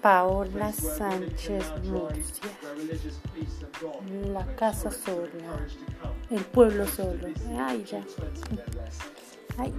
Paola Sánchez Murcia. La casa sola. El pueblo solo. Ay, ya. Ay.